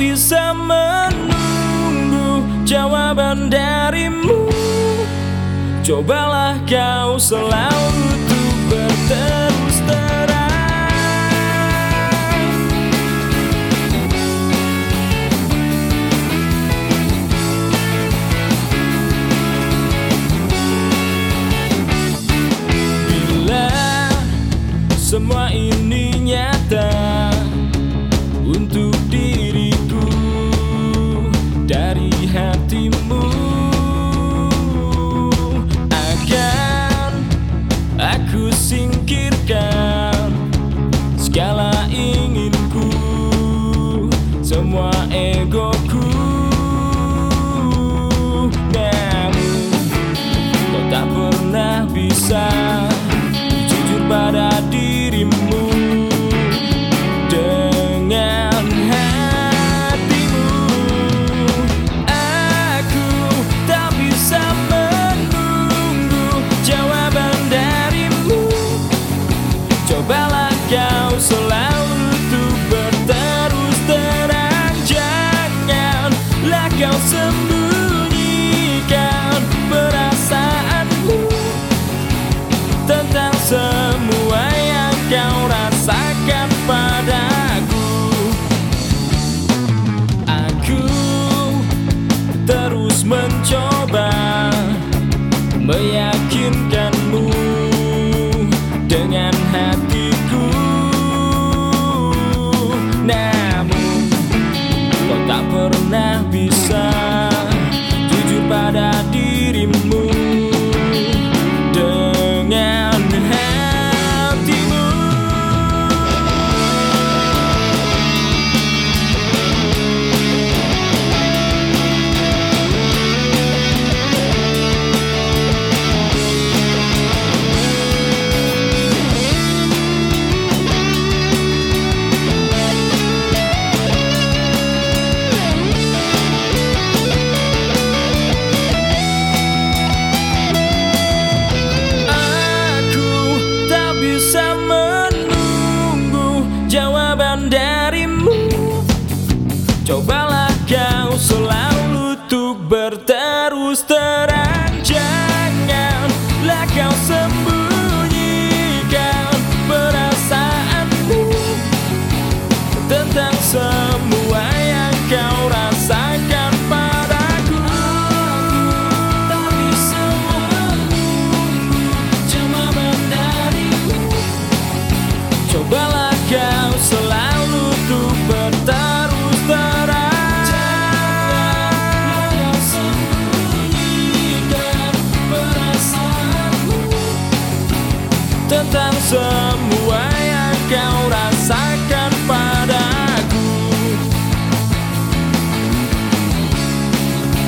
bisa menunggu jawaban darimu. Cobalah kau selalu untuk berterus terang. Bila semua ini singkirkan segala inginku semua egoku. Namun kau tak pernah bisa meyakinkan Cobalah kau selalu untuk berterus terang. Janganlah kau sembunyikan semua yang kau rasakan padaku.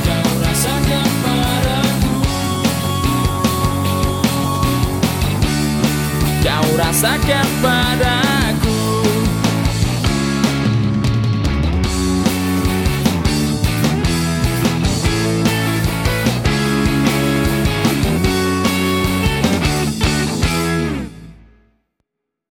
Kau rasakan padaku. Kau rasakan padaku